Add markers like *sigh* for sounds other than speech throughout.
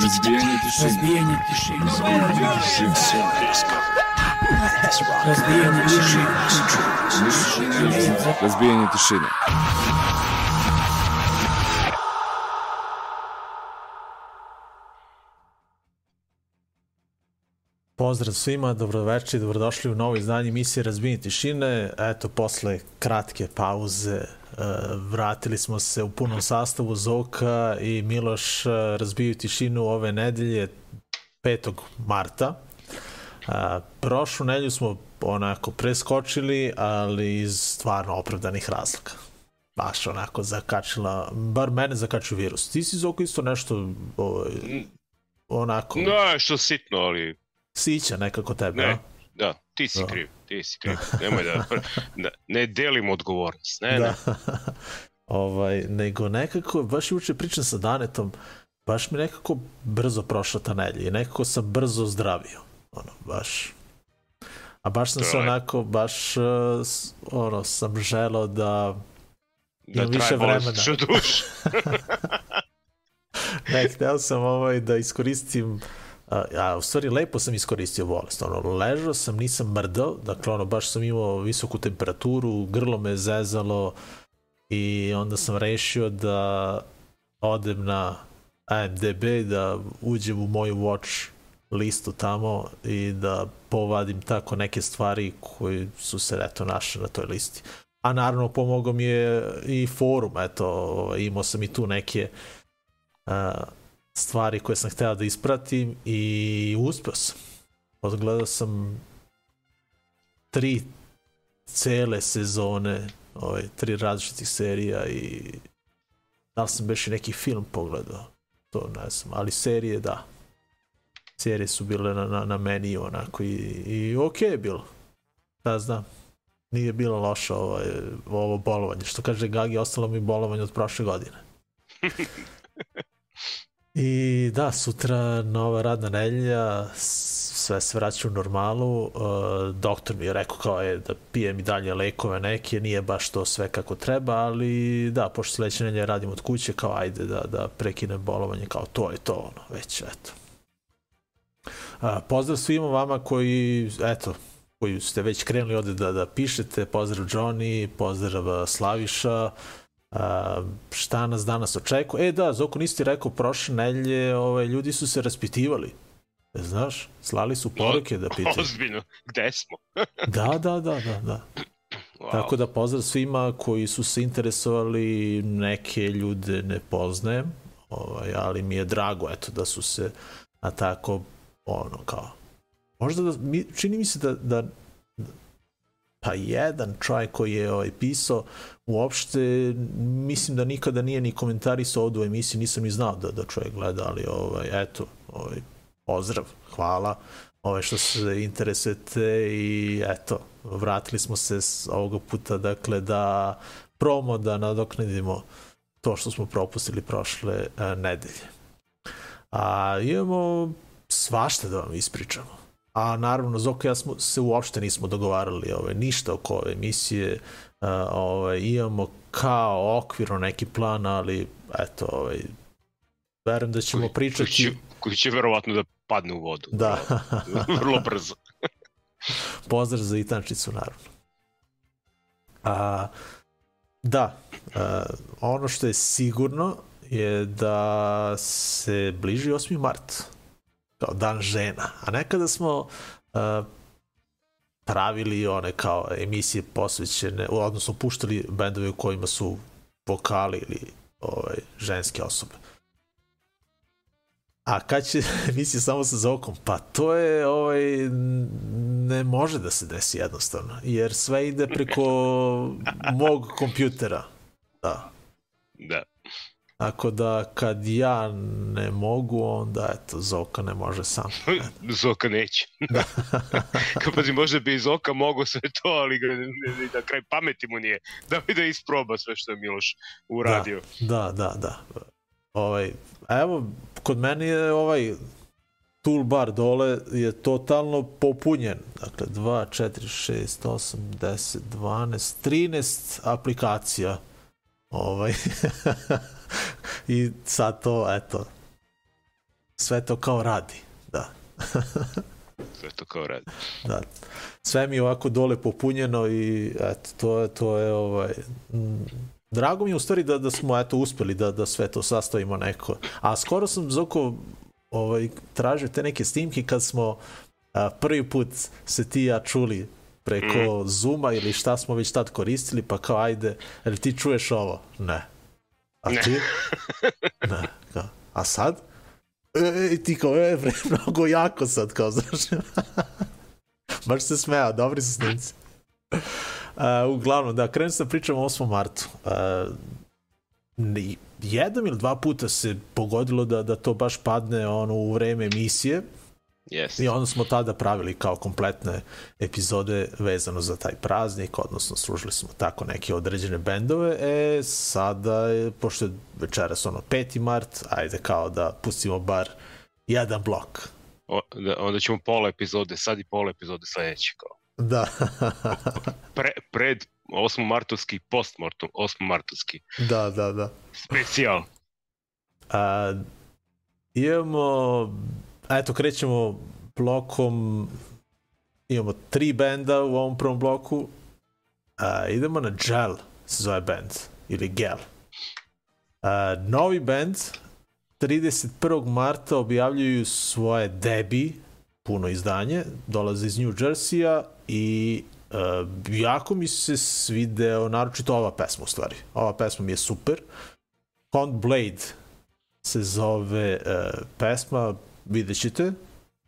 Разбиение души. Разбиение души. Разбиение души. Всем резко. Разбиение души. Разбиение души. Разбиение души. Pozdrav svima, dobroveče i dobrodošli u novo izdanje emisije Razbijenje tišine. Eto, posle kratke pauze e, vratili smo se u punom sastavu Zoka i Miloš e, razbiju tišinu ove nedelje 5. marta. A, prošlu nedelju smo onako preskočili, ali iz stvarno opravdanih razloga. Baš onako zakačila, bar mene zakačio virus. Ti si Zoko isto nešto ovaj, onako... Da, što sitno, ali sića nekako tebe, ne. Da, ti si Da. kriv, ti si kriv. Nemoj da, da ne delim odgovornost. Ne, da. ne. *laughs* ovaj, nego nekako, baš juče pričam sa Danetom, baš mi nekako brzo prošla ta nedelja i nekako sam brzo zdravio. Ono, baš... A baš sam se onako, baš, s- ono, sam želao da Da Imam više vremena. što duš. *laughs* Ne, hteo sam ovaj da iskoristim a, u stvari lepo sam iskoristio bolest. Ono, ležao sam, nisam mrdao, dakle ono, baš sam imao visoku temperaturu, grlo me zezalo i onda sam rešio da odem na IMDB, da uđem u moju watch listu tamo i da povadim tako neke stvari koje su se eto našle na toj listi. A naravno pomogao mi je i forum, eto, ovaj, imao sam i tu neke uh, stvari koje sam hteo da ispratim i uspeo sam. Odgledao sam tri cele sezone, ovaj, tri različitih serija i da li sam i neki film pogledao, to ne znam, ali serije da. Serije su bile na, na, na meni onako i, i okej je bilo. Da znam, nije bilo loše ovaj, ovo bolovanje. Što kaže Gagi, ostalo mi bolovanje od prošle godine. *laughs* I da, sutra nova radna nedelja, sve se vraća u normalu. Uh, doktor mi je rekao kao je da pijem i dalje lekove neke, nije baš to sve kako treba, ali da, pošto sledeće nedelje radim od kuće, kao ajde da, da prekinem bolovanje, kao to je to, ono, već, eto. Pozdrav svima vama koji, eto, koji ste već krenuli ovde da, da pišete, pozdrav Johnny, pozdrav uh, Slaviša, Šta nas danas očekuje? E da, Zoko nisi ti rekao, prošle nedelje ovaj, ljudi su se raspitivali. E, Znaš, slali su poruke da pitaju. *laughs* Ozbiljno, gde smo? *laughs* Da, da, da, da, da. Wow. Tako da pozdrav svima koji su se interesovali, neke ljude ne poznajem, ovaj, ali mi je drago eto da su se na tako ono kao možda da, mi, čini mi se da, da pa jedan čovjek koji je ovaj, pisao uopšte mislim da nikada nije ni komentarisao ovdje u emisiji, nisam ni znao da, da čovjek gleda, ali ovaj, eto, ovaj, pozdrav, hvala ovaj, što se interesujete i eto, vratili smo se s ovoga puta, dakle, da promo da nadoknadimo to što smo propustili prošle a, nedelje. A imamo svašta da vam ispričamo. A naravno, Zoko ja smo, se uopšte nismo dogovarali ovaj, ništa oko ove emisije. Uh, ovaj, imamo kao okvirno neki plan, ali eto, ovaj, verujem da ćemo Koji- pričati... Koji će, koji će verovatno da padne u vodu. Da, *laughs* Vrlo brzo. *laughs* pozdrav za Itančicu, naravno. A, da, a, ono što je sigurno je da se bliži 8. mart kao dan žena. A nekada smo a, pravili one kao emisije posvećene, odnosno puštali bendove u kojima su vokali ili ovaj, ženske osobe. A kad će *laughs* emisija samo sa Zokom? Pa to je, ovaj, ne može da se desi jednostavno, jer sve ide preko *laughs* mog kompjutera. Da. Da. Tako da kad ja ne mogu, onda eto, Zoka ne može sam. *laughs* Zoka neće. Da. *laughs* Kao pazi, možda bi iz oka mogao sve to, ali ga, da kraj pameti mu nije. Da bi da isproba sve što je Miloš uradio. Da, da, da. Ovaj, evo, kod mene je ovaj toolbar dole je totalno popunjen. Dakle, 2, 4, 6, 8, 10, 12, 13 aplikacija. Ovaj. *laughs* I sad to, eto, sve to kao radi, da. *laughs* Sve to kao radi. da. Sve mi je ovako dole popunjeno i eto, to je, to je ovaj, drago mi je u stvari da, da smo eto uspeli da, da sve to sastavimo neko. A skoro sam Zoko ovaj, tražio te neke snimke kad smo a, prvi put se ti ja čuli preko mm. Zuma ili šta smo već tad koristili, pa kao ajde, jel ti čuješ ovo? Ne. A Ne. ti? *laughs* ne. Kao, a sad? E, e, ti kao, e, bre, *laughs* mnogo jako sad, kao, *laughs* znaš. Baš se smea, dobri su snimci. Uh, uglavnom, da, krenuo sam da pričam o 8. martu. Uh, jednom ili dva puta se pogodilo da, da to baš padne ono u vreme emisije Yes. i onda smo tada pravili kao kompletne epizode vezano za taj praznik, odnosno služili smo tako neke određene bendove. E, sada je, pošto je večeras ono 5. mart, ajde kao da pustimo bar jedan blok. O, da, onda ćemo pola epizode, sad i pola epizode sledeće. Kao. Da. *laughs* Pre, pred 8. martovski, post 8. martovski. da, da, da. Specijal. A, imamo, eto, krećemo blokom, imamo tri benda u ovom prvom bloku. A, idemo na Gel, se zove band, ili Gel. A, novi band, 31. marta objavljuju svoje debi, puno izdanje, dolaze iz New Jersey-a i uh, jako mi se svideo, naročito ova pesma u stvari. Ova pesma mi je super. Count Blade se zove uh, pesma, vidjet ćete,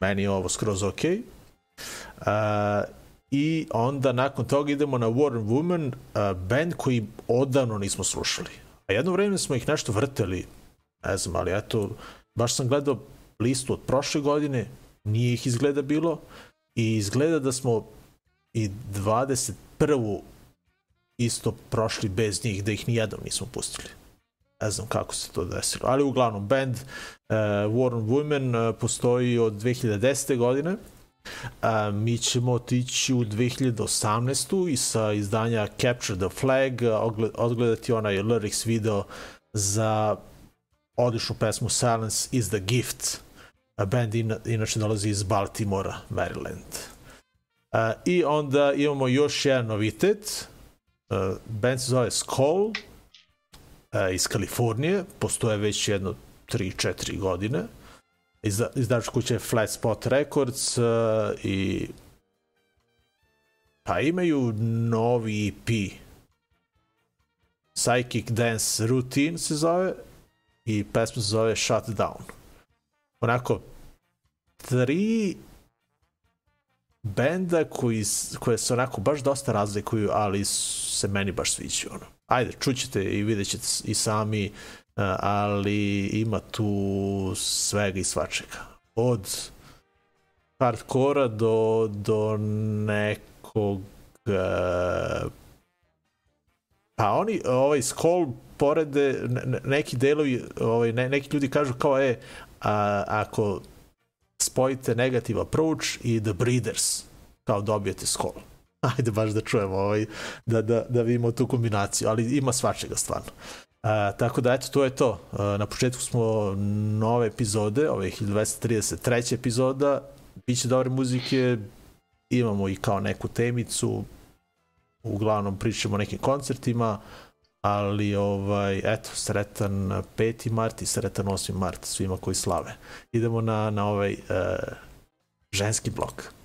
meni je ovo skroz ok. Uh, I onda nakon toga idemo na War and Woman, uh, band koji odavno nismo slušali. A jedno vreme smo ih nešto vrteli, ne znam, ali eto, baš sam gledao listu od prošle godine, nije ih izgleda bilo i izgleda da smo i 21. isto prošli bez njih, da ih nijednom nismo pustili. Ne znam kako se to desilo. Ali uglavnom, band uh, War and Women uh, postoji od 2010. godine. Uh, mi ćemo otići u 2018. i sa izdanja Capture the Flag uh, odgledati onaj lyrics video za odličnu pesmu Silence is the Gift. A band ina, inače dolazi iz Baltimora, Maryland. Uh, I onda imamo još jedan novitet. Uh, band se zove Skull uh, iz Kalifornije. Postoje već jedno 3-4 godine. Izda, izdač kuće je Flat Spot Records uh, i pa imaju novi EP Psychic Dance Routine se zove i pesma se zove Shutdown. Onako, tri benda koji, koje se onako baš dosta razlikuju, ali se meni baš sviđaju. Ono. Ajde, čućete i vidjet ćete i sami, uh, ali ima tu svega i svačega. Od hardkora do, do nekog uh, Pa oni, ovaj Skull porede, ne- ne- neki delovi, ovaj, ne, neki ljudi kažu kao, e, a, ako spojite negative approach i The Breeders, kao dobijete Skull. *laughs* Ajde baš da čujemo, ovaj, da, da, da vidimo tu kombinaciju, ali ima svačega stvarno. A, tako da, eto, to je to. A, na početku smo nove epizode, ove 1233. epizoda, biće dobre muzike, imamo i kao neku temicu, uglavnom pričamo o nekim koncertima, ali ovaj, eto, sretan 5. mart i sretan 8. mart svima koji slave. Idemo na, na ovaj uh, ženski blok.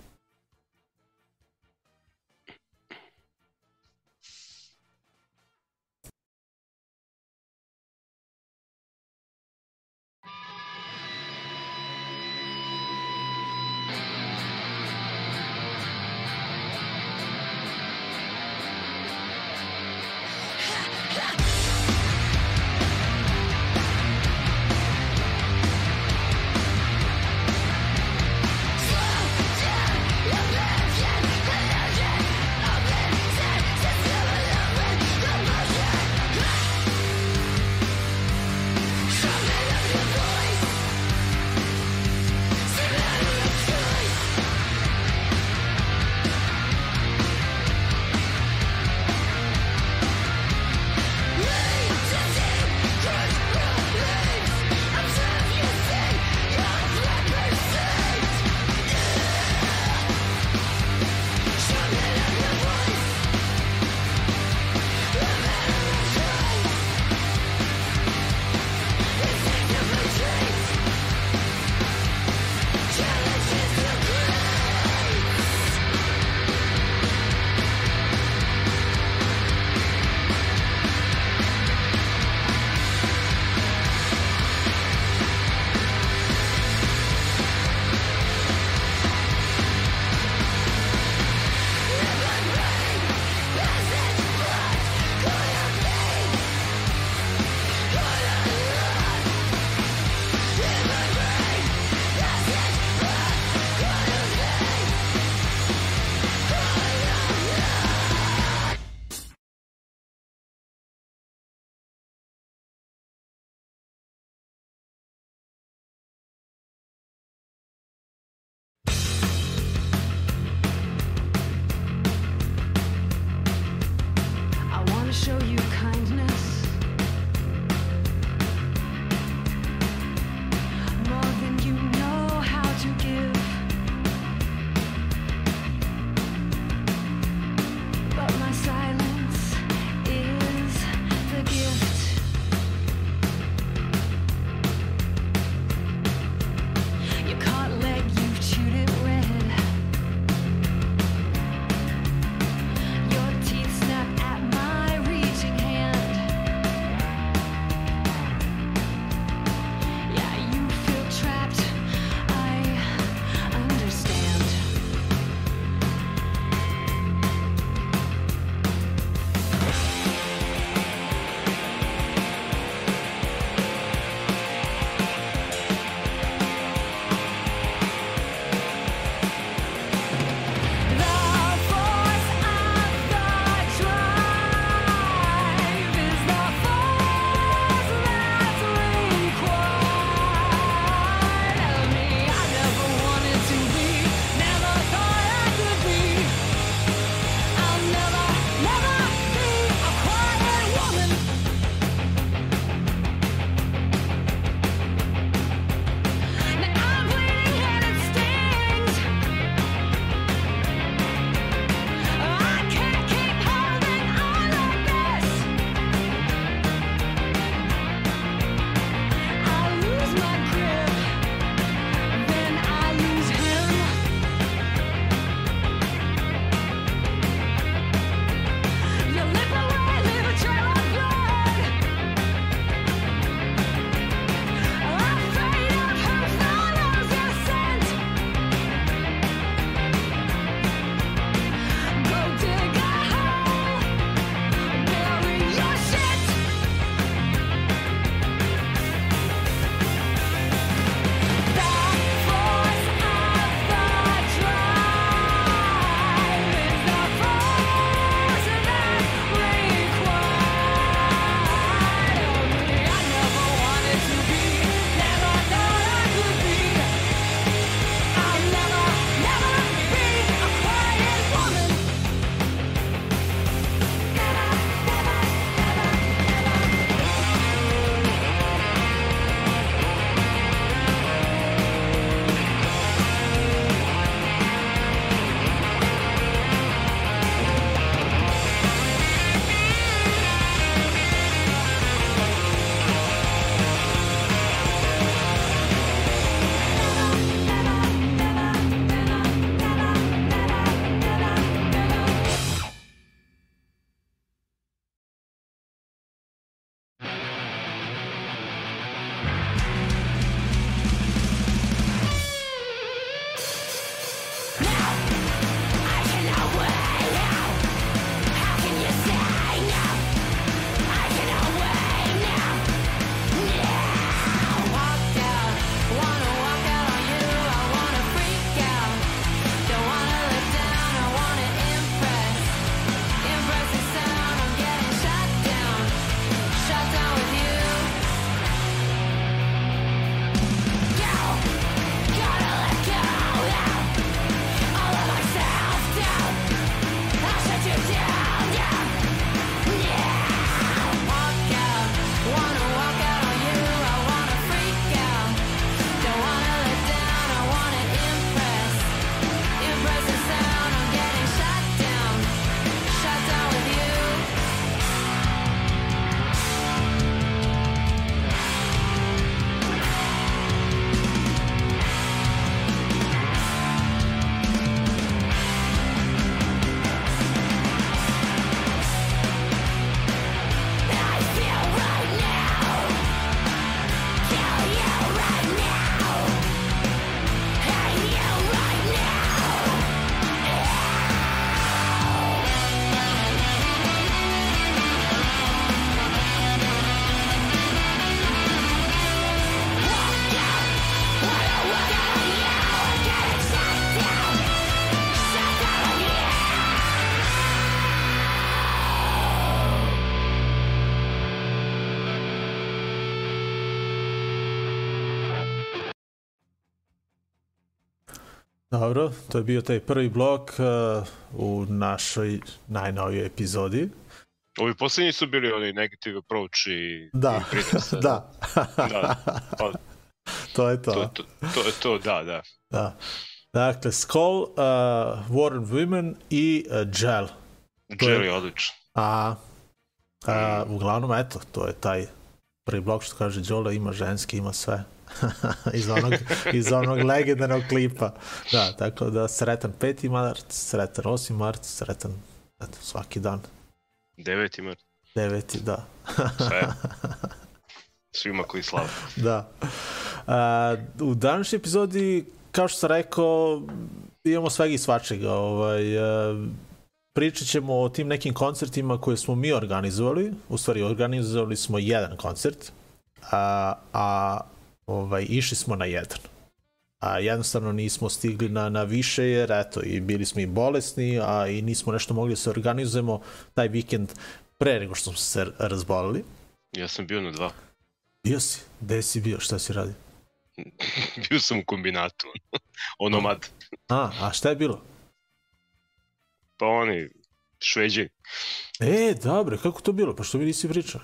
Dobro, to je bio taj prvi blok uh, u našoj najnovijoj epizodi. Ovi poslednji su bili oni negative approach i, Da, i pritisak. *laughs* da. da. Pa, to je to. to, to, to je to, da, da. Da. Dakle, Skull, uh, War and Women i uh, Gel. To je- odlično. A, a, uglavnom, eto, to je taj prvi blok što kaže Đola, ima ženski, ima sve. *laughs* iz, onog, iz onog legendarnog klipa. Da, tako da sretan 5. mart, sretan 8. mart, sretan eto, svaki dan. 9 ima 9. da. sve. *laughs* Svima koji slave. da. A, u današnjoj epizodi, kao što sam rekao, imamo svega i svačega. Ovaj, a, pričat ćemo o tim nekim koncertima koje smo mi organizovali. U stvari, organizovali smo jedan koncert, a, a ovaj, išli smo na jedan. A jednostavno nismo stigli na, na više jer eto i bili smo i bolesni, a i nismo nešto mogli da se organizujemo taj vikend pre nego što smo se razbolili. Ja sam bio na dva. Bio si? Gde si bio? Šta si radio? *laughs* Bio sam u kombinatu. Onomad. A, a šta je bilo? Pa oni, šveđi. E, dobro, kako to bilo? Pa što mi nisi pričao?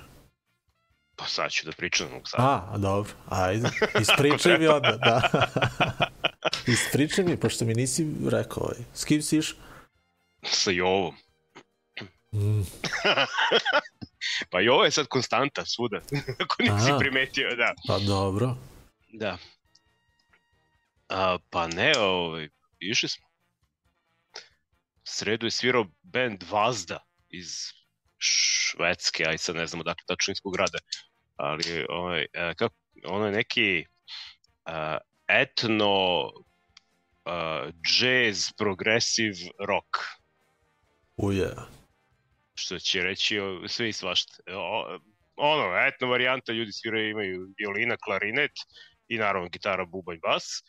Pa sad ću da pričam mogu sad. A, dobro, ajde, ispričaj mi onda, da. *laughs* ispričaj mi, pošto mi nisi rekao, ovaj. s kim si iš? Sa Jovom. Mm, *laughs* Pa Jovo je sad konstanta svuda. *laughs* Ako nisi Aha. primetio, da. pa dobro. Da. A, pa ne, ovaj, išli smo. Sredu je svirao band Vazda iz Švedske, aj sad ne znamo dakle tačno iz kog grada, ali ovaj, e, kako, ono je neki uh, etno uh, jazz progressive rock Uje. što će reći o, sve i svašta. O, ono, etno varijanta, ljudi sviraju, imaju violina, klarinet i naravno gitara, bubanj, bas.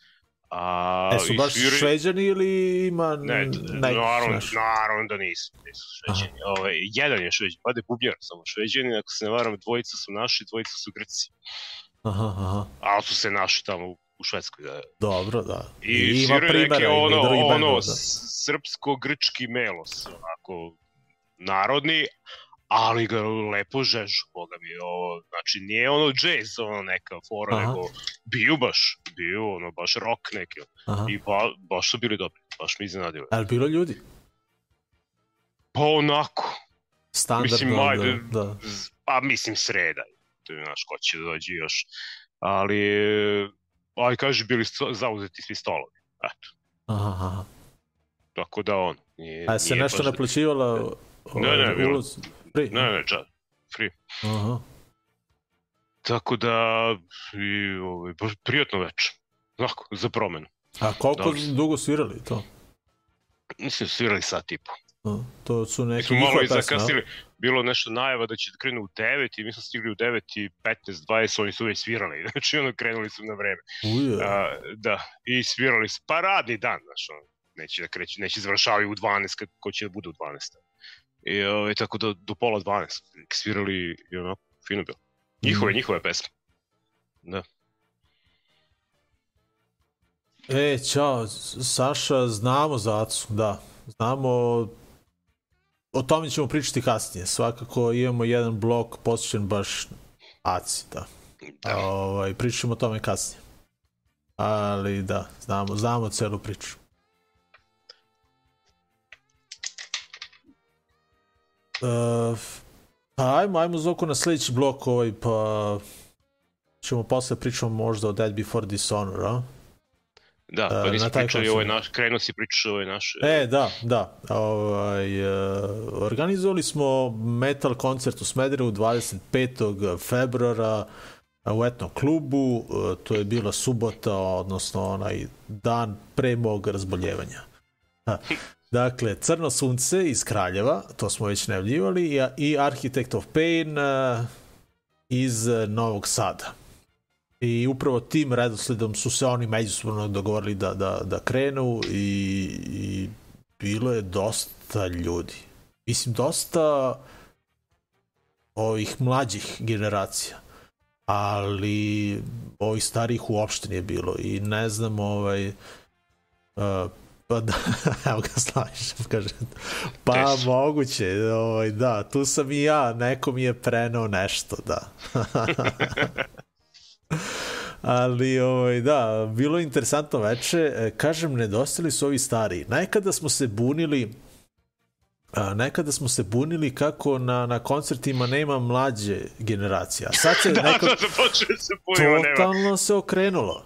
A, E, su baš sviraju- šveđani ili ima Ne, nekih, naravno, znaš? naravno da nisu, nisu šveđani. Ove, jedan je šveđan, pa je bubnjar samo šveđani, ako se ne varam, dvojica su naši, dvojica su Grci. Aha, aha, Ali su se naši tamo u, u Švedskoj, da. dobro, da. I, I neke ima i ono, ono da. srpsko-grčki melos, onako narodni, ali ga lepo žežu, boga mi, ovo, znači nije ono jazz, ono neka fora, Aha. nego biju baš, biju ono baš rock neki, Aha. i ba, baš su bili dobri, baš mi iznenadilo. Ali bilo ljudi? Pa onako, Standardno, Mislim, ajde, da, da. pa mislim sreda, to je naš ko će da dođe još, ali, aj kaže, bili sto, zauzeti svi stolovi, eto, Aha, aha. tako da on, nije, A se nije nešto baš naplaćivalo Ne, ne, bilo- ulaz? Pri? Ne, ne, ča, free. Aha. Tako da, i, ovaj, prijatno veče. Onako, za promenu. A koliko Dobro. dugo svirali to? Mislim, svirali sat i po. A, To su neke smo malo i zakasnili. Bilo nešto najava da će da krenu u 9 i mi smo stigli u 9 i 15, 20, oni su već svirali. *laughs* Znači, ono, krenuli su na vreme. Uje. A, da, i svirali su, pa radni dan, znaš, ono, neće da kreću, neće završavaju u 12, kad, ko će da bude u 12. I ovaj, tako da do pola 12 svirali i onako, fino bilo. Njihove, Mhm. njihove pesme. Da. E, čao, Saša, znamo za Acu, da. Znamo, o tome ćemo pričati kasnije. Svakako imamo jedan blok posvećen baš Aci, da. Da. Ovaj, pričamo o tome kasnije. Ali da, znamo, znamo celu priču. Uh, pa ajmo, ajmo Zoku na sledeći blok ovaj, pa ćemo posle pričamo možda o Dead Before Dishonor, a? Da, E, pa nisam taj pričao i ovaj naš, krenuo si pričao ovaj naš. E, da, da. Ovaj, uh, organizovali smo metal koncert u Smederevu 25. februara u etnom klubu. Uh, to je bila subota, odnosno onaj dan pre mog razboljevanja. Dakle, Crno sunce iz Kraljeva, to smo već najavljivali, i, Architect of Pain iz Novog Sada. I upravo tim redosledom su se oni međusobno dogovorili da, da, da krenu i, i bilo je dosta ljudi. Mislim, dosta ovih mlađih generacija ali ovih starijih uopšte nije bilo i ne znam ovaj Uh, pa da, *laughs* evo ga Slaviša, *laughs* kaže, pa Teško. moguće, ovaj, da, tu sam i ja, neko mi je preneo nešto, da. *laughs* Ali, ovaj, da, bilo je interesantno veče. E, Kažem, nedostali su ovi stari. Nekada smo se bunili A, nekada smo se bunili kako na, na koncertima nema mlađe generacije. A sad se Da, neko, da, da, se punimo, nema. totalno se okrenulo.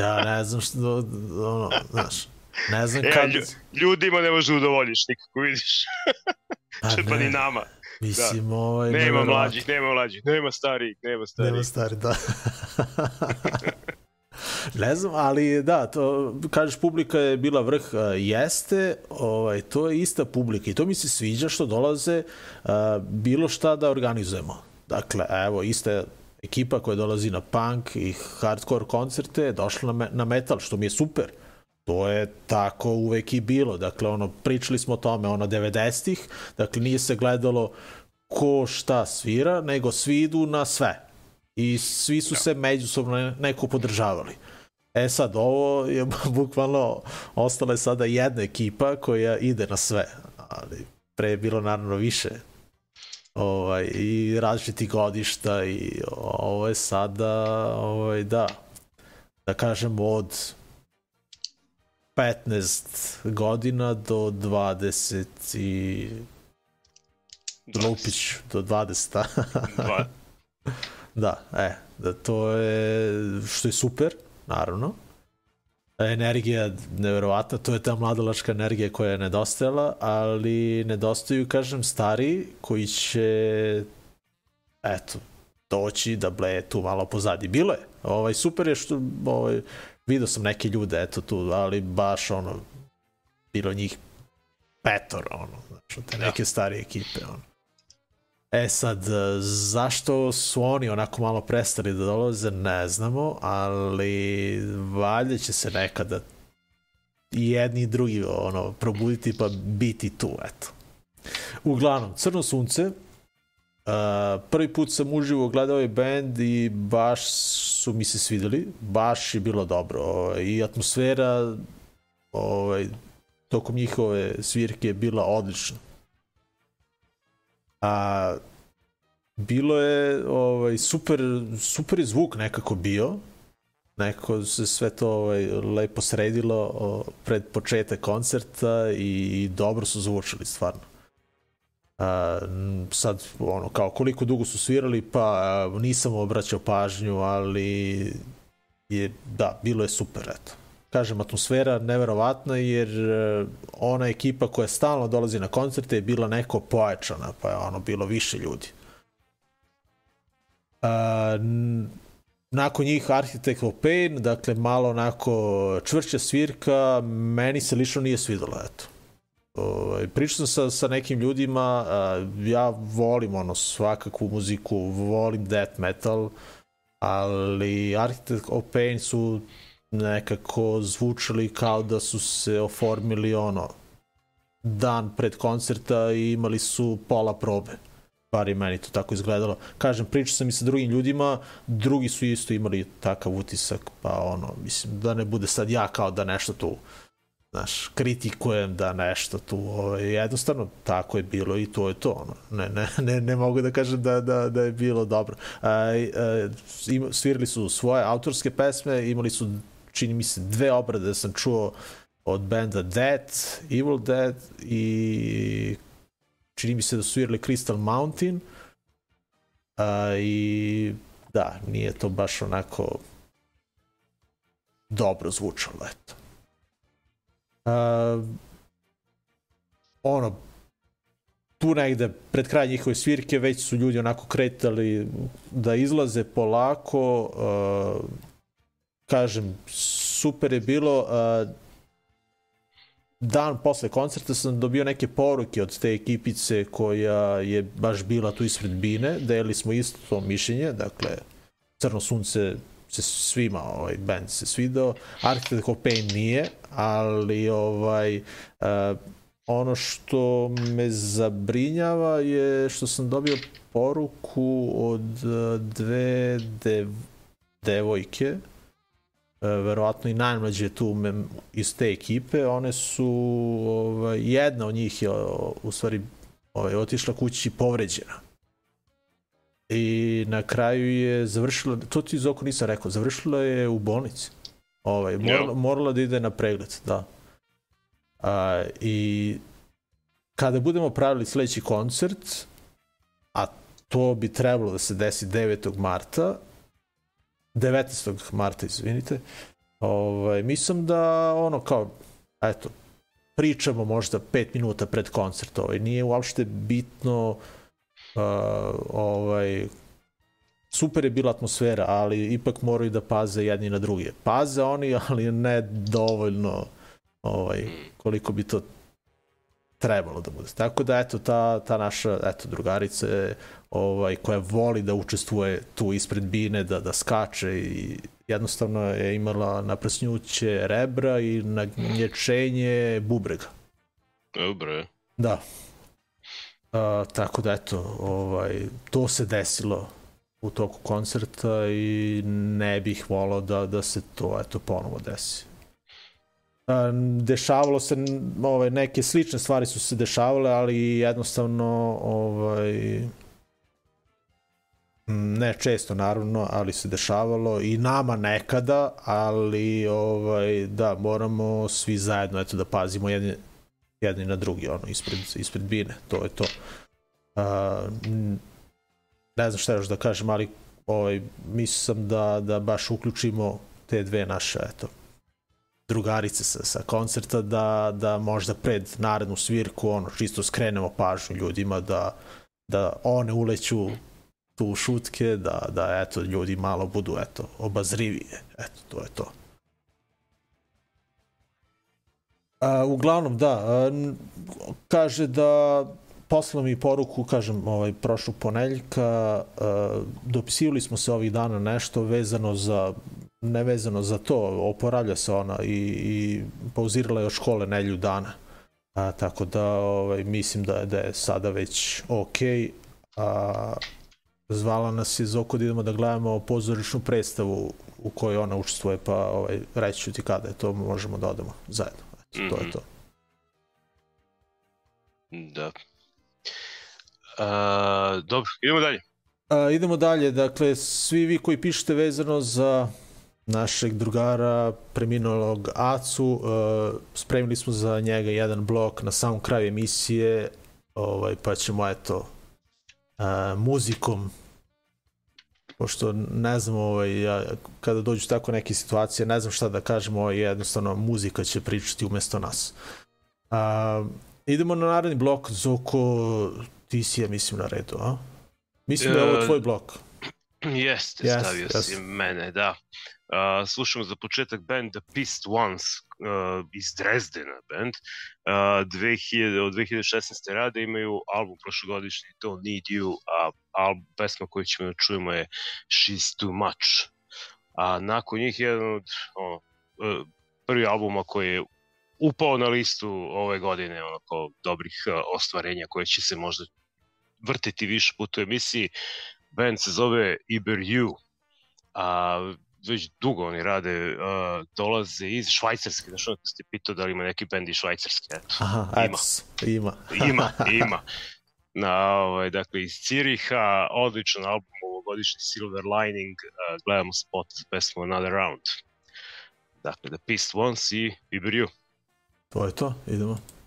Ja ne znam što, ono, znaš, ne znam E, kad... lju, ljudima ne može udovoljiš nikako, vidiš. A Pa ni nama. mislim, ovaj... Nema mlađih, nema mlađih, nema starijih, nema starijih. Nema stari, da. *laughs* ne znam, ali da, to, kažeš publika je bila vrh, jeste, ovaj, to je ista publika i to mi se sviđa što dolaze a, bilo šta da organizujemo. Dakle, evo, ista ekipa koja dolazi na punk i hardcore koncerte je došla na, na metal, što mi je super. To je tako uvek i bilo. Dakle, ono, pričali smo o tome, ono, 90-ih, dakle, nije se gledalo ko šta svira, nego svi idu na sve. I svi su se međusobno neko podržavali. E sad, ovo je *laughs* bukvalno ostala je sada jedna ekipa koja ide na sve. Ali pre je bilo naravno više ovaj, i različiti godišta i ovo je sada ovaj, da da kažemo od 15 godina do 20 i Lupić do 20 Dva. *laughs* Da, e, da to je, što je super, naravno. Energija neverovatna, to je ta mladalačka energija koja je nedostajala, ali nedostaju, kažem, stari koji će, eto, doći da bleje tu malo pozadi. Bilo je, ovaj, super je što, ovaj, vidio sam neke ljude, eto tu, ali baš ono, bilo njih petor, ono, znači, te neke starije ekipe, ono. E sad, e, zašto su oni onako malo prestali da dolaze, ne znamo, ali valjda će se nekada i jedni i drugi ono, probuditi pa biti tu, eto. Uglavnom, Crno sunce, prvi put sam uživo gledao ovaj band i baš su mi se svideli, baš je bilo dobro. Ovaj, I atmosfera ovaj, tokom njihove svirke je bila odlična. A bilo je ovaj super super je zvuk nekako bio. Nekako se sve to ovaj lepo sredilo pred početak koncerta i, i dobro su zvučali stvarno. Sad ono kao koliko dugo su svirali pa nisam obraćao pažnju ali je da bilo je super eto kažem, atmosfera neverovatna jer e, ona ekipa koja stalno dolazi na koncerte je bila neko pojačana, pa je ono bilo više ljudi. A, nakon njih Architect of Pain, dakle malo onako čvršća svirka, meni se lično nije svidelo, eto. Ovaj, pričao sam sa, sa nekim ljudima, ja volim ono svakakvu muziku, volim death metal, ali Architect of Pain su nekako zvučali kao da su se oformili ono dan pred koncerta i imali su pola probe. Bar i meni to tako izgledalo. Kažem pričao sam i sa drugim ljudima drugi su isto imali takav utisak pa ono mislim da ne bude sad ja kao da nešto tu znaš, kritikujem da nešto tu, ovaj, jednostavno tako je bilo i to je to, ono. ne, ne, *laughs* ne, ne mogu da kažem da, da, da je bilo dobro. A, a, im, svirali su svoje autorske pesme, imali su, čini mi se, dve obrade da sam čuo od benda Dead, Evil Dead i čini mi se da su svirali Crystal Mountain a, i da, nije to baš onako dobro zvučalo, eto. Uh, ono tu negde pred kraj njihove svirke već su ljudi onako kretali da izlaze polako uh, kažem super je bilo uh, dan posle koncerta sam dobio neke poruke od te ekipice koja je baš bila tu ispred Bine, deli smo isto to mišljenje, dakle Crno sunce se svima ovaj band se svidao, Architect of Pain nije, ali ovaj uh, ono što me zabrinjava je što sam dobio poruku od uh, dve dev, devojke. Verovatno i najmlađe tu iz te ekipe, one su, ovaj, jedna od njih je u stvari ovaj, otišla kući povređena. I na kraju je završila, to ti iz oko nisam rekao, završila je u bolnici. Ovaj, morala, morala da ide na pregled, da. A, I kada budemo pravili sledeći koncert, a to bi trebalo da se desi 9. marta, 19. marta, izvinite, ovaj, mislim da ono kao, eto, pričamo možda 5 minuta pred koncert, ovaj, nije uopšte bitno uh, ovaj, super je bila atmosfera, ali ipak moraju da paze jedni na druge. Paze oni, ali ne dovoljno ovaj, koliko bi to trebalo da bude. Tako da, eto, ta, ta naša, eto, drugarica je, ovaj, koja voli da učestvuje tu ispred bine, da, da skače i jednostavno je imala naprsnjuće rebra i nagnječenje bubrega. Dobre. Da. A, tako da, eto, ovaj, to se desilo u toku koncerta i ne bih volao da, da se to eto ponovo desi. Dešavalo se, ovaj, neke slične stvari su se dešavale, ali jednostavno ovaj, ne često naravno, ali se dešavalo i nama nekada, ali ovaj, da, moramo svi zajedno eto, da pazimo jedni, jedni na drugi, ono, ispred, ispred bine, to je to. Uh, ne znam šta još da kažem, ali ovaj, mislim da, da baš uključimo te dve naše, eto, drugarice sa, sa koncerta, da, da možda pred narednu svirku, ono, čisto skrenemo pažnju ljudima da, da one uleću tu šutke, da, da eto, ljudi malo budu, eto, obazrivije. Eto, to je to. A, uglavnom, da, a, kaže da poslao mi poruku, kažem, ovaj, prošlog poneljka, uh, dopisivali smo se ovih dana nešto vezano za, ne vezano za to, oporavlja se ona i, i pauzirala je od škole nelju dana. A, tako da ovaj, mislim da, da je sada već ok. A, zvala nas iz oko da idemo da gledamo pozorišnu predstavu u kojoj ona učestvuje, pa ovaj, reći ću ti kada je to, možemo da odemo zajedno. To mm -hmm. je mhm. to. Da, Uh, dobro, idemo dalje. Uh, idemo dalje, dakle, svi vi koji pišete vezano za našeg drugara, preminulog Acu, uh, spremili smo za njega jedan blok na samom kraju emisije, ovaj, pa ćemo, eto, uh, muzikom pošto ne znam ovaj, ja, kada dođu tako neke situacije, ne znam šta da kažem, ovaj, jednostavno muzika će pričati umesto nas. Uh, idemo na naredni blok, Zoko, ti si ja mislim na redu, a? Mislim da je ovo e, tvoj blok. Jeste, yes, stavio yes. si mene, da. Uh, slušamo za početak band The Pissed Ones uh, iz Dresdena band. Uh, 2000, od 2016. rade imaju album prošlogodišnji Don't Need You, a album, pesma koju ćemo da čujemo je She's Too Much. A nakon njih jedan od ono, uh, prvi albuma koji je upao na listu ove godine onako dobrih uh, ostvarenja koje će se možda vrtiti više puta u emisiji. Band se zove Iber U, a već dugo oni rade, uh, dolaze iz Švajcarske, znaš ono ste pitao da li ima neki band iz Švajcarske, eto. Aha, ima. ima. *laughs* ima, ima. Na, ovaj, dakle, iz Ciriha, odličan album, ovogodišnji Silver Lining, uh, gledamo spot za pesmu Another Round. Dakle, The Pissed Ones i U. To je to, idemo.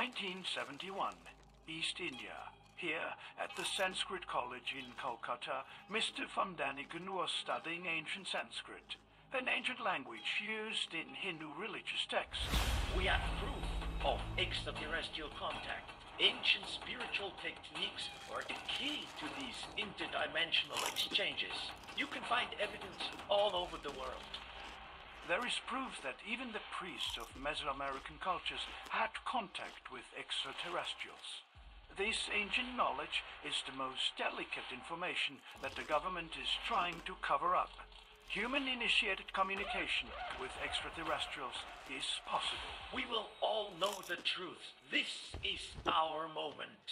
1971, East India. Here, at the Sanskrit College in Calcutta, Mr. Van Daniken was studying ancient Sanskrit, an ancient language used in Hindu religious texts. We have proof of extraterrestrial contact. Ancient spiritual techniques are the key to these interdimensional exchanges. You can find evidence all over the world. There is proof that even the priests of Mesoamerican cultures had contact with extraterrestrials. This ancient knowledge is the most delicate information that the government is trying to cover up. Human initiated communication with extraterrestrials is possible. We will all know the truth. This is our moment.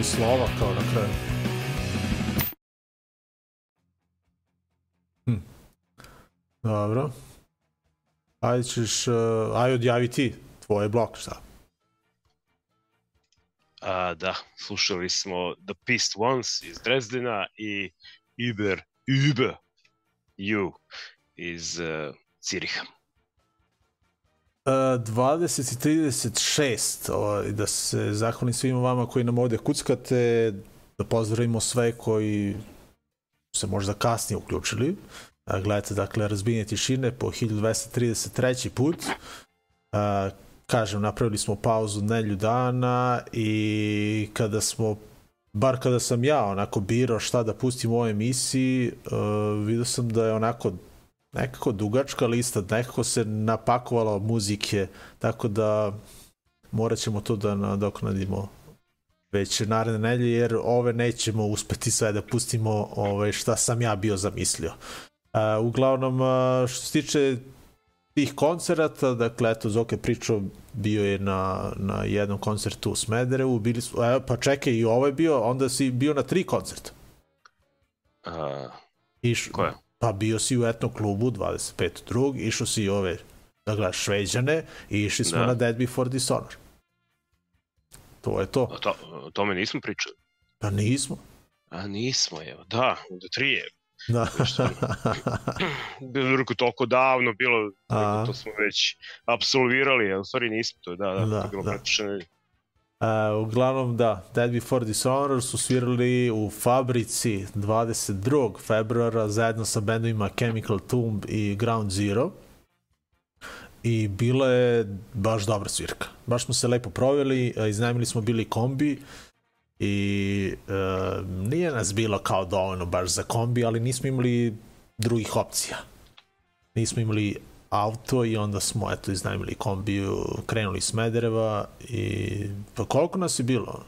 I slova kao na kraju. Hm. Dobro. Ajde ćeš, uh, aj odjavi ti, tvoj blok, šta? A, da, slušali smo The Pist Once iz Dresdena i Uber, Uber, You iz uh, Ciriha. Uh, 20 i 36, ovaj, da se zahvalim svima vama koji nam ovde kuckate, da pozdravimo sve koji se možda kasnije uključili. Gledajte, dakle, razbijenje tišine po 1233. put. Kažem, napravili smo pauzu nelju dana i kada smo bar kada sam ja onako birao šta da pustim u ovoj emisiji, vidio sam da je onako nekako dugačka lista, nekako se napakovalo muzike, tako da morat ćemo to da nadoknadimo već naredne nedelje, jer ove nećemo uspeti sve da pustimo ove, šta sam ja bio zamislio. Uh, uglavnom, uh, što se tiče tih koncerata, dakle, eto, Zoke pričao, bio je na, na jednom koncertu u Smederevu, bili su, evo, pa čekaj, i ovo je bio, onda si bio na tri koncerta. A, Iš, Koje? Pa bio si u etnom klubu 25. drug, išao si i ove, da gledaš, šveđane i išli smo Da. na Dead Before Dishonor. To je to. o, to, o tome nismo pričali. Pa nismo. A nismo, evo, da, onda tri je. Da. *laughs* Bilo toliko davno bilo, A. to smo već absolvirali, a u stvari nismo, to da, da, Da, to je bilo da. Uh, uglavnom da, Dead Before Dishonor su svirali u Fabrici 22. februara zajedno sa bendovima Chemical Tomb i Ground Zero i bila je baš dobra svirka. Baš smo se lepo proveli, uh, iznajmili smo bili kombi i uh, nije nas bilo kao dovoljno baš za kombi, ali nismo imali drugih opcija. Nismo imali auto i onda smo eto iznajmili kombiju, krenuli s Medereva i pa koliko nas je bilo?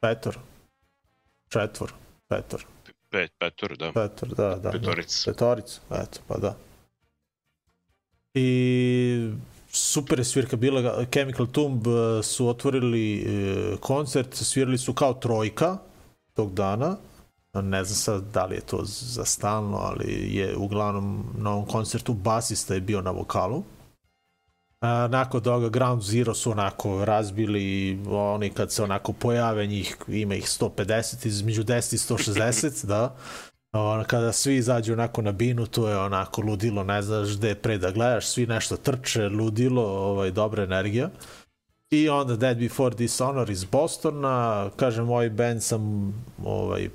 Petor. Četvor. Petor. Pet, petor, da. Petor, da, da. Petorica. Da. Petorica, eto, pa da. I super je svirka bila. Chemical Tomb eh, su otvorili eh, koncert, svirali su kao trojka tog dana. Ne znam sad da li je to za stalno, ali je uglavnom na ovom koncertu basista je bio na vokalu. A, nakon toga Ground Zero su onako razbili oni kad se onako pojave njih, ima ih 150 između 10 i 160, da. Ono, kada svi izađu onako na binu, to je onako ludilo, ne znaš gde pre da gledaš, svi nešto trče, ludilo, ovaj, dobra energija. I onda Dead Before Dishonor iz Bostona, kažem, ovaj band sam ovaj,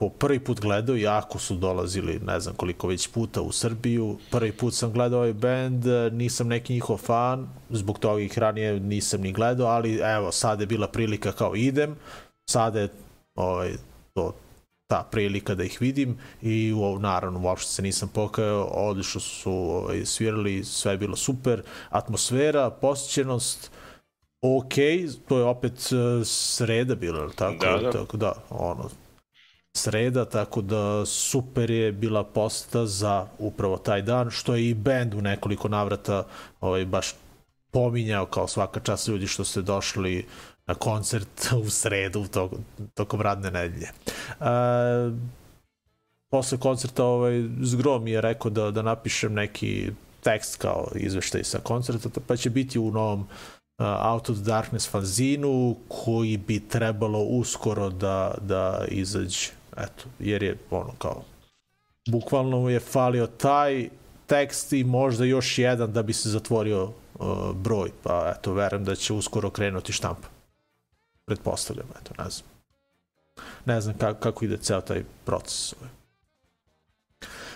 po prvi put gledao, jako su dolazili, ne znam koliko već puta u Srbiju. Prvi put sam gledao ovaj band, nisam neki njihov fan, zbog toga ih ranije nisam ni gledao, ali evo, sad je bila prilika kao idem, sada je ovaj, to ta prilika da ih vidim i u, naravno uopšte se nisam pokajao, odlično su ovaj, svirali, sve je bilo super, atmosfera, posjećenost, ok, to je opet uh, sreda bila, jel tako? Da, da. Tako da, ono, sreda, tako da super je bila posta za upravo taj dan, što je i bend u nekoliko navrata ovaj, baš pominjao kao svaka čast ljudi što ste došli na koncert *laughs* u sredu tog, tokom radne nedelje. E, posle koncerta ovaj, Zgro mi je rekao da, da napišem neki tekst kao izveštaj sa koncerta, pa će biti u novom Out of Darkness fanzinu koji bi trebalo uskoro da, da izađe. Eto, jer je ono kao bukvalno mu je falio taj tekst i možda još jedan da bi se zatvorio uh, broj, pa eto, verujem da će uskoro krenuti štampa. Pretpostavljam, eto, ne znam. Ne znam kako, kako ide ceo taj proces.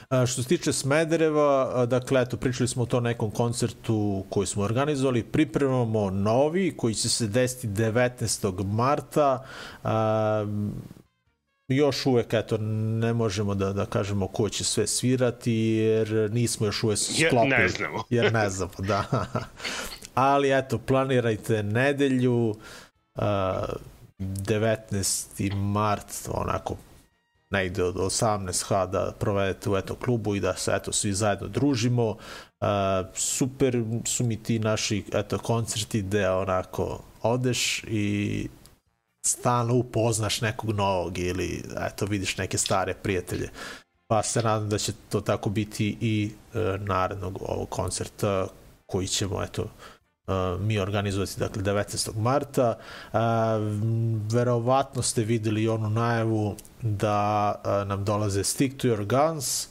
A, što se tiče Smedereva, dakle, eto, pričali smo o to nekom koncertu koji smo organizovali, pripremamo novi koji će se desiti 19. marta. A, još uvek, eto, ne možemo da, da kažemo ko će sve svirati, jer nismo još uvek Jer sklopili. ne znamo. *laughs* jer ne znamo, da. Ali, eto, planirajte nedelju, uh, 19. mart, onako, negde od 18h da provedete u eto klubu i da se eto svi zajedno družimo. Uh, super su mi ti naši eto koncerti gde onako odeš i stalno upoznaš nekog novog ili eto vidiš neke stare prijatelje. Pa se nadam da će to tako biti i e, narednog ovog koncerta koji ćemo eto e, mi organizovati dakle 19. marta. E, verovatno ste videli onu najavu da e, nam dolaze Stick to Your Guns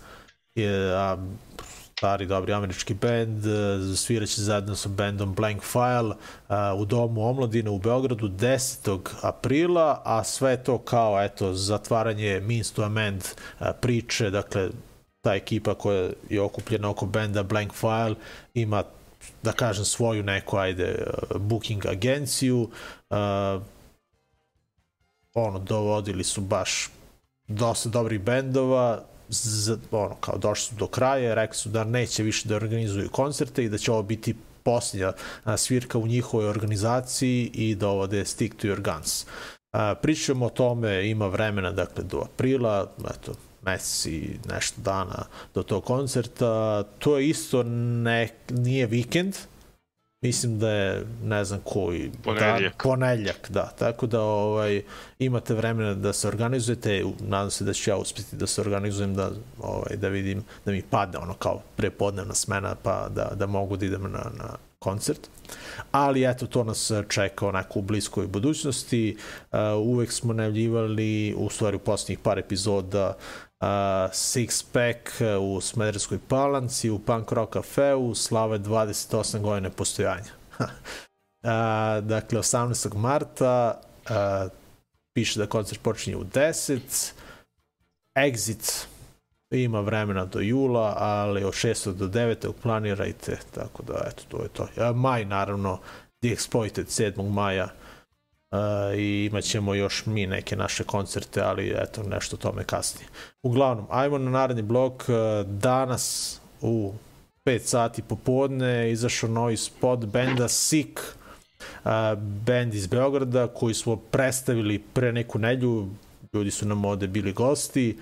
stari dobri američki band e, sviraće zajedno sa bandom Blank File a, u domu omladine u Beogradu 10. aprila a sve to kao eto zatvaranje Means to Amend priče dakle ta ekipa koja je okupljena oko benda Blank File ima da kažem svoju neku ajde uh, booking agenciju uh, ono, dovodili su baš dosta dobrih bendova, z, ono, kao došli su do kraja, rekli su da neće više da organizuju koncerte i da će ovo biti posljednja svirka u njihovoj organizaciji i da ovo da je Stick to your guns. A, pričamo o tome, ima vremena, dakle, do aprila, eto, mesec i nešto dana do tog koncerta. To je isto ne, nije vikend, mislim da je ne znam koji Ponedeljak. dan, ponedeljak, da, tako da ovaj imate vremena da se organizujete, nadam se da ću ja uspeti da se organizujem da ovaj da vidim da mi padne ono kao prepodnevna smena pa da da mogu da idem na na koncert. Ali eto, to nas čeka onako u bliskoj budućnosti. Uh, uvek smo najavljivali, u stvari u poslednjih par epizoda, uh, Six Pack u Smederskoj palanci, u Punk Rock Cafeu, slave 28 godine postojanja. uh, dakle, 18. marta uh, piše da koncert počinje u 10. Exit ima vremena do jula, ali od 6. do 9. planirajte, tako da eto, to je to. A, maj, naravno, The Exploited 7. maja uh, i imat ćemo još mi neke naše koncerte, ali eto, nešto tome kasnije. Uglavnom, ajmo na naredni blok. Danas u 5 sati popodne izašao novi spot benda Sick, uh, band iz Beograda koji smo predstavili pre neku nedlju ljudi su nam ovde bili gosti.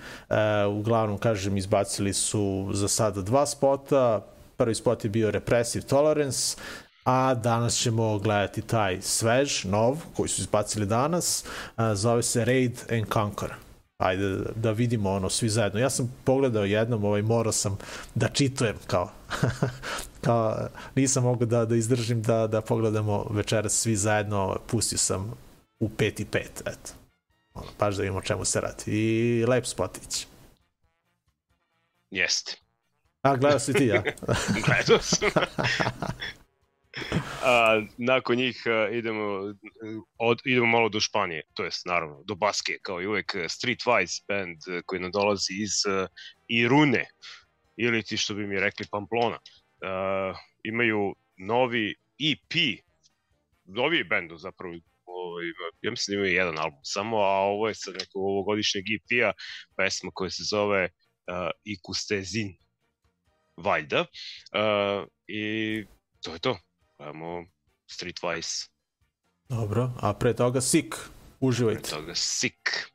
Uglavnom, kažem, izbacili su za sada dva spota. Prvi spot je bio Repressive Tolerance, a danas ćemo gledati taj svež, nov, koji su izbacili danas. E, zove se Raid and Conquer. Ajde da, da vidimo ono svi zajedno. Ja sam pogledao jednom, ovaj, morao sam da čitujem kao, *laughs* kao nisam mogao da, da izdržim da, da pogledamo večeras svi zajedno, pustio sam u 5 i 5, eto ono, baš da vidimo o čemu se radi. I lep spotić. Jeste. A, gledao si ti, ja? *laughs* Gledao sam. *laughs* A, nakon njih a, idemo, od, idemo malo do Španije, to jest naravno do Baske, kao i uvek Streetwise band koji nam dolazi iz a, Irune, ili ti što bi mi rekli Pamplona. A, imaju novi EP, novi bend zapravo, ovaj, ja mislim da imaju jedan album samo, a ovo je sa nekog ovogodišnjeg EP-a pesma koja se zove uh, Ikustezin, valjda. Uh, I to je to. Gledamo Streetwise, Dobro, a pre toga Sik. pre Uživajte. toga Sick.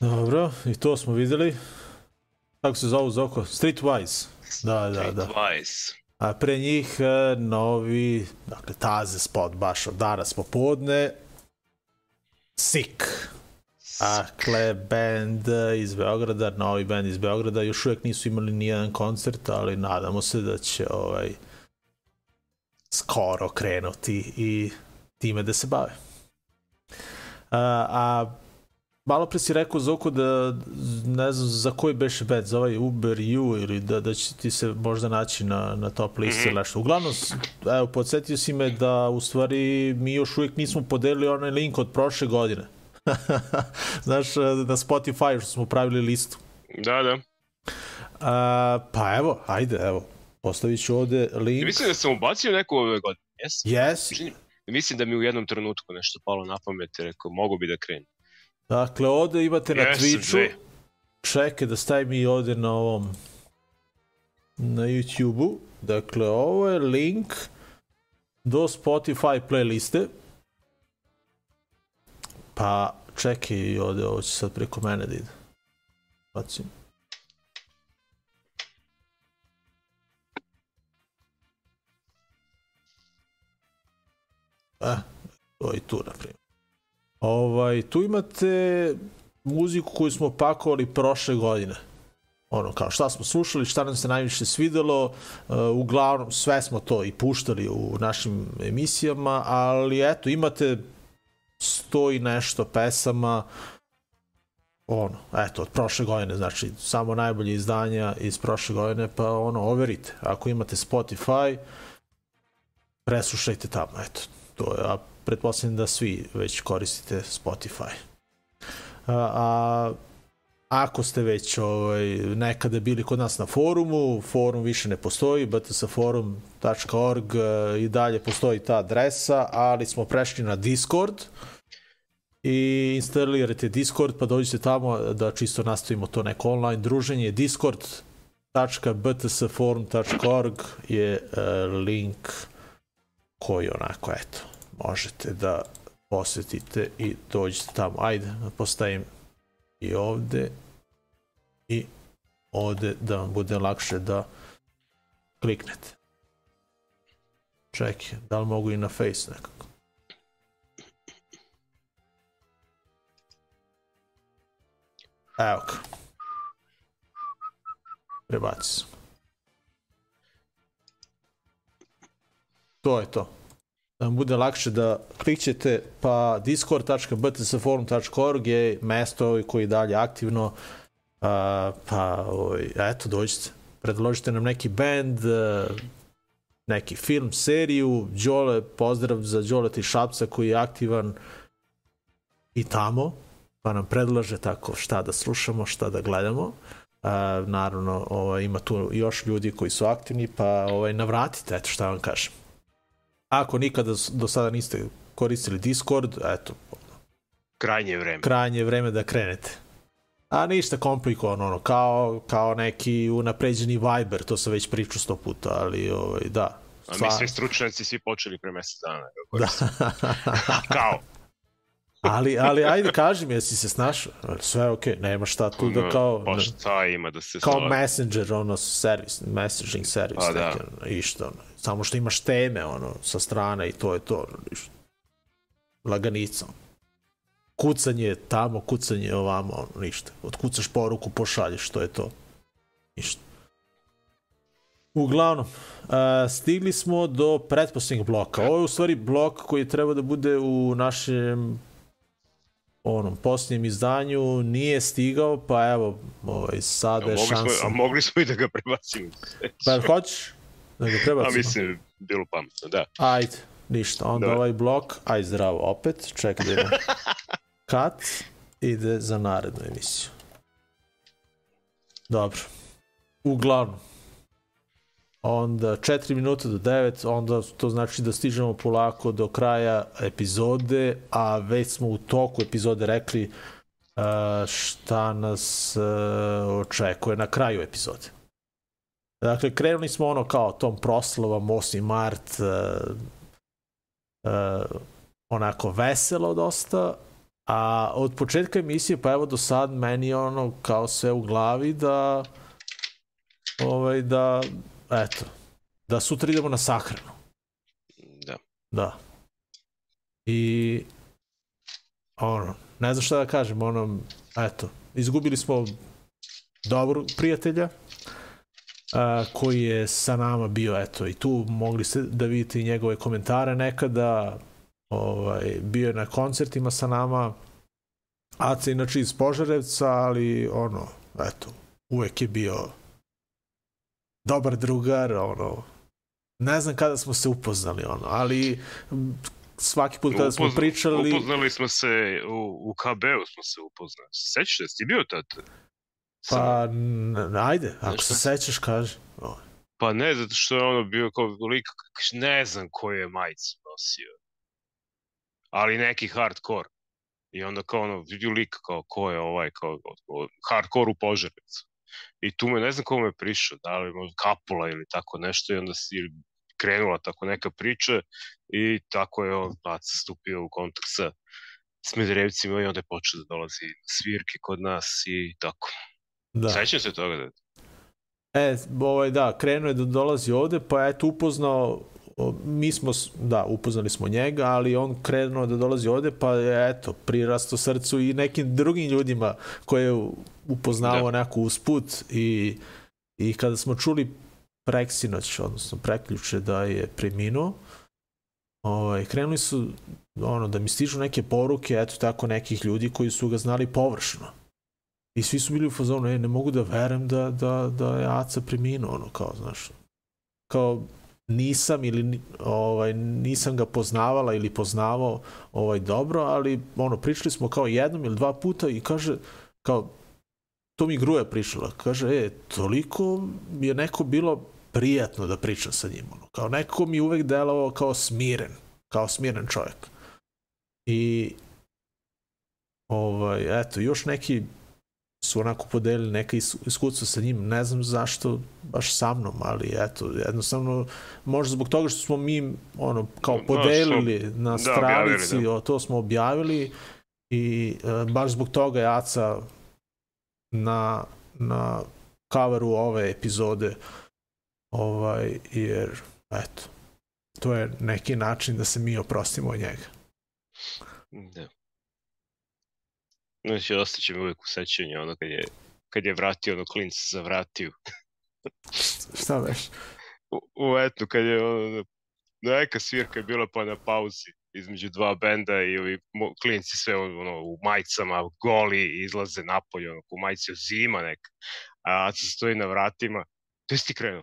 Dobro, i to smo videli. Kako se zovu Zoko? Streetwise. Da, da, da. Streetwise. A pre njih e, novi, dakle, taze spot baš od danas popodne. Sick. Dakle, band iz Beograda, novi band iz Beograda, još uvijek nisu imali nijedan koncert, ali nadamo se da će ovaj skoro krenuti i time da se bave. A, a malo pre si rekao Zoku da ne znam za koji beše band, za ovaj Uber U ili da, da će ti se možda naći na, na top listi ili nešto. Uglavnom, evo, podsjetio si me da u stvari mi još uvijek nismo podelili onaj link od prošle godine. *laughs* Znaš, na Spotify što smo pravili listu. Da, da. A, pa evo, ajde, evo, postavit ću ovde link. mislim da sam ubacio neku ove godine. Jes? Yes, Čini- Mislim da mi u jednom trenutku nešto palo na pamet i rekao, mogu bi da krenem. Dakle, ovde imate na Jesam, Twitchu. Čekaj da stavim i ovde na ovom na YouTube-u. Dakle, ovo je link do Spotify playliste. Pa, čekaj i ovde, ovo će sad preko mene da ide. Bacim. E, to je i tu, na primjer. Ovaj, tu imate muziku koju smo pakovali prošle godine. Ono, kao šta smo slušali, šta nam se najviše svidelo, uh, uglavnom sve smo to i puštali u našim emisijama, ali eto, imate sto i nešto pesama, ono, eto, od prošle godine, znači, samo najbolje izdanja iz prošle godine, pa ono, overite. Ako imate Spotify, preslušajte tamo, eto, to je, a pretpostavljam da svi već koristite Spotify. A, a ako ste već ovaj, nekada bili kod nas na forumu, forum više ne postoji, btsforum.org e, i dalje postoji ta adresa, ali smo prešli na Discord i instalirajte Discord pa dođite tamo da čisto nastavimo to neko online druženje. Discord.btsforum.org je e, link koji onako, eto, možete da posetite i dođete tamo. Ajde, postavim i ovde i ovde da vam bude lakše da kliknete. Čekaj, da li mogu i na face nekako? Evo ga. Prebaci sam. To je to da vam bude lakše da klikćete, pa discord.btsforum.org je mesto koji je dalje aktivno, a, pa ovaj, eto, dođite, predložite nam neki band, a, neki film, seriju, Đole, pozdrav za Đoleta i Šapca koji je aktivan i tamo, pa nam predlaže tako šta da slušamo, šta da gledamo. A, naravno, ovaj, ima tu još ljudi koji su aktivni, pa ovaj, navratite, eto šta vam kažem. Ako nikada do sada niste koristili Discord, eto, Krajnje je vreme. krajnje je vreme da krenete. A ništa komplikovano, ono, kao, kao neki unapređeni Viber, to sam već pričao sto puta, ali ovaj, da. A mi svi stručnjaci svi počeli pre mesec dana. Da. *laughs* Kao. ali, ali ajde, kaži mi, jesi se snašao? Sve je okej, nema šta tu da kao... Pa šta ima da se kao messenger, ono, servis, messaging servis, Pa da. neki, ono, išto, ono. Samo što imaš teme, ono, sa strane i to je to. Laganica. Kucanje tamo, kucanje ovamo, ono, ništa. Otkucaš poruku, pošalješ, to je to. Ništa. Uglavnom, stigli smo do pretposlednjeg bloka. Ovo je u stvari blok koji treba da bude u našem onom posljednjem izdanju nije stigao, pa evo, ovaj, sada je smo, šansa. a mogli smo i da ga prebacimo. Pa hoćeš da ga A prebacimo? mislim, bilo pametno, da. Ajde, ništa. Onda Da. ovaj blok, aj zdravo opet, čekaj da. *laughs* Kat ide za narednu emisiju. Dobro. Uglavnom. Onda 4 minuta do 9, onda to znači da stižemo polako do kraja epizode, a već smo u toku epizode rekli uh, šta nas uh, očekuje na kraju epizode. Dakle, krenuli smo ono kao tom proslavom 8. mart, uh, uh, onako veselo dosta, A od početka emisije, pa evo do sad, meni je ono kao sve u glavi da ovaj, da, eto, da sutra idemo na sahranu. Da. Da. I ono, ne znam šta da kažem, ono, eto, izgubili smo dobrog prijatelja a, koji je sa nama bio, eto, i tu mogli ste da vidite i njegove komentare nekada, ovaj, bio je na koncertima sa nama, Aca inače iz Požarevca, ali ono, eto, uvek je bio dobar drugar, ono, ne znam kada smo se upoznali, ono, ali svaki put kada smo Upozna- pričali... Upoznali smo se, u, u KB-u smo se upoznali. Sećaš se, ti bio tad? Pa, ajde, ako se sećaš, kaži. O, Pa ne, zato što je ono bio kao lik, ne znam koju je majicu nosio. Ali neki hardcore. I onda kao ono, vidi lik kao ko je ovaj, kao hardcore u Požarevcu. I tu me, ne znam ko me prišao, da li možda Kapula ili tako nešto i onda si krenula tako neka priča i tako je on Aca stupio u kontakt sa Smederevcima i onda je počeo da dolazi svirke kod nas i tako. Da. Sećam se toga da E, ovaj, da, krenuo je da dolazi ovde, pa je eto upoznao, mi smo, da, upoznali smo njega, ali on krenuo da dolazi ovde, pa je, eto, prirasto srcu i nekim drugim ljudima koje je upoznavao da. neko usput i, i kada smo čuli preksinoć, odnosno preključe da je preminuo, ovaj, krenuli su ono, da mi stižu neke poruke, eto tako nekih ljudi koji su ga znali površno. I svi su bili u fazonu, e, ne mogu da verem da, da, da je Aca preminuo, ono, kao, znaš, kao, nisam ili ovaj nisam ga poznavala ili poznavao ovaj dobro, ali ono pričali smo kao jednom ili dva puta i kaže kao to mi Gruja prišla, kaže e toliko je neko bilo prijatno da pričam sa njim, ono. kao neko mi uvek delovao kao smiren, kao smiren čovjek. I ovaj eto još neki su onako podelili neka is- iskustva sa njim, ne znam zašto baš sa mnom, ali eto, jednostavno, možda zbog toga što smo mi ono, kao No, podelili na da, stranici, objavili, o, to smo objavili i e, baš zbog toga je Aca na, na coveru ove epizode ovaj, jer eto, to je neki način da se mi oprostimo od njega. Da. Znači, ostaće mi uvijek u sećanju ono kad je, kad je vratio ono klinca za vratiju. Šta veš? U, u etnu, kad je ono, neka svirka je bila pa na pauzi između dva benda i ovi klinci sve ono, u majicama, goli, izlaze napolje, ono, u majici zima neka. A Aca stoji na vratima. Gde si ti krenuo?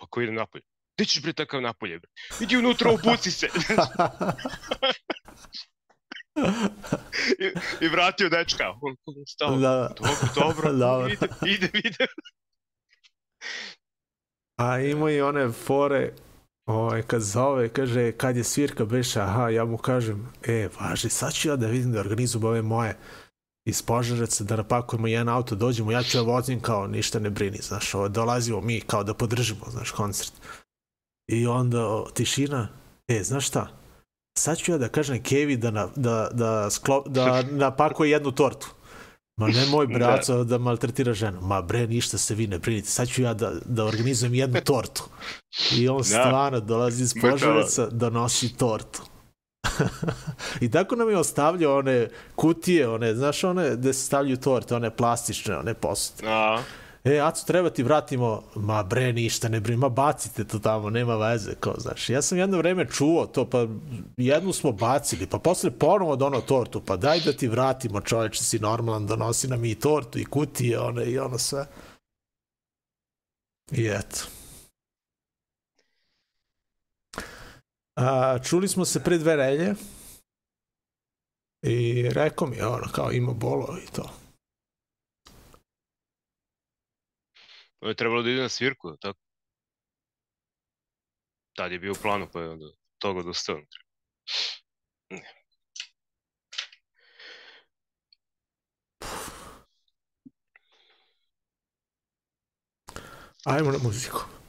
Pa ko ide napolje? Gde ćeš bre takav napolje? Bre? Idi unutra, obuci se! *laughs* *laughs* *laughs* I, I vratio dečka. Stao. da. Dobro, *laughs* dobro, Dobro. idem, idem, idem. A ima i one fore, ovaj, kad zove, kaže, kad je svirka beše, aha, ja mu kažem, e, važi, sad ću ja da vidim da organizujem ove moje iz Požareca, da napakujemo jedan auto, dođemo, ja ću ja vozim kao, ništa ne brini, znaš, ovo, dolazimo mi kao da podržimo, znaš, koncert. I onda o, tišina, e, znaš šta, sad ću ja da kažem Kevi da, na, da, da, sklo, da napakuje jednu tortu. Ma nemoj braco *laughs* da. da maltretira ženu. Ma bre, ništa se vi ne brinite. Sad ću ja da, da organizujem jednu *laughs* tortu. I on Da. stvarno dolazi iz. Požareca da nosi tortu. *laughs* I tako nam je ostavljao one kutije, one, znaš, one gde se stavljaju torte, one plastične, one posude. A, E, Aco, treba ti vratimo, ma bre, ništa ne brini, ma bacite to tamo, nema veze, kao, znaš. Ja sam jedno vreme čuo to, pa jednu smo bacili, pa posle ponovo dono tortu, pa daj da ti vratimo, čoveče, si normalan, donosi nam i tortu i kutije, one, i ono sve. I eto. A, čuli smo se pre dve nelje i rekao mi, ono, kao ima bolo i to. Je trebalo da ide na svirku, tako? Tad je bio u planu, pa je onda toga odustao. Ajmo na muziku.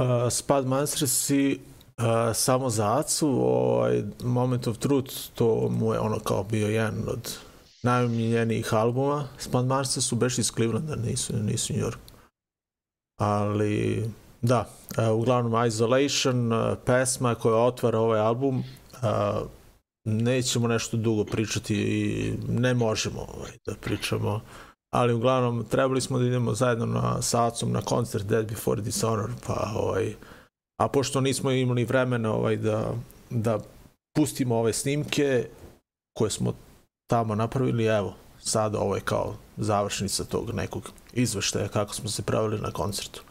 Uh, Spad Monstersi uh, samo za Acu, ovaj Moment of Truth, to mu je ono kao bio jedan od najomiljenijih albuma. Spad Monsters su beš iz Clevelanda, nisu, nisu New York. Ali, da, uh, uglavnom Isolation, uh, pesma koja otvara ovaj album, uh, nećemo nešto dugo pričati i ne možemo ovaj, da pričamo ali uglavnom trebali smo da idemo zajedno na, sa Acom na koncert Dead Before Dishonor, pa ovaj, a pošto nismo imali vremena ovaj, da, da pustimo ove snimke koje smo tamo napravili, evo, sada ovo je kao završnica tog nekog izveštaja kako smo se pravili na koncertu.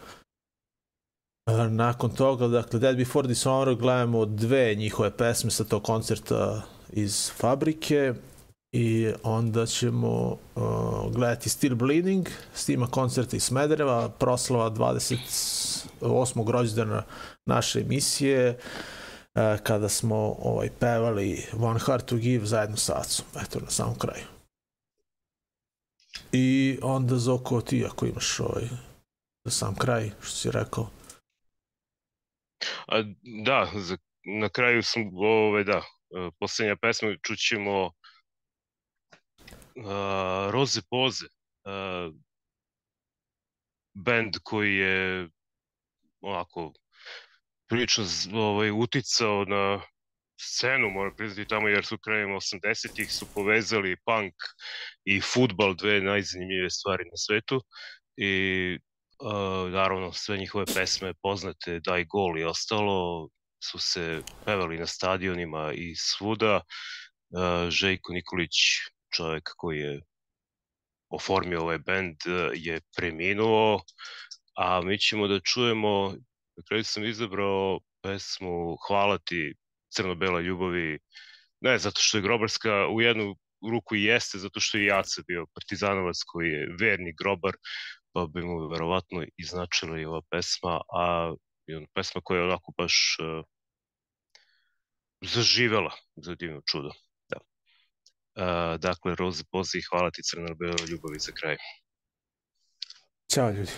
E, Nakon toga, dakle, Dead Before Dishonor gledamo dve njihove pesme sa tog koncerta iz fabrike i onda ćemo uh, gledati Still Bleeding, snima koncerta iz Smedereva, proslava 28. rođendana naše emisije, uh, kada smo ovaj, pevali One Heart to Give zajedno sa Acom, eto na samom kraju. I onda Zoko ti ako imaš ovaj, za sam kraj, što si rekao. A, da, za, na kraju sam, ove, da, e, poslednja pesma, čućemo uh, Roze Poze, uh, band koji je onako prilično ovaj, uticao na scenu, moram priznati tamo, jer su krajem 80-ih su povezali punk i futbal, dve najzanimljivije stvari na svetu. I uh, naravno sve njihove pesme poznate, Daj gol i ostalo, su se pevali na stadionima i svuda. Uh, Željko Nikolić, čovjek koji je oformio ovaj band, uh, je preminuo, a mi ćemo da čujemo, na kraju sam izabrao pesmu Hvala ti crno-bela ljubavi, ne zato što je Grobarska u jednu ruku i jeste, zato što je i Jace bio partizanovac koji je verni grobar, pa bi mu verovatno i značila i ova pesma, a i pesma koja je onako baš uh, zaživela za divno čudo. Uh, dakle, Roze Pozi i hvala ti crno-bela ljubavi za kraj. Ćao ljudi.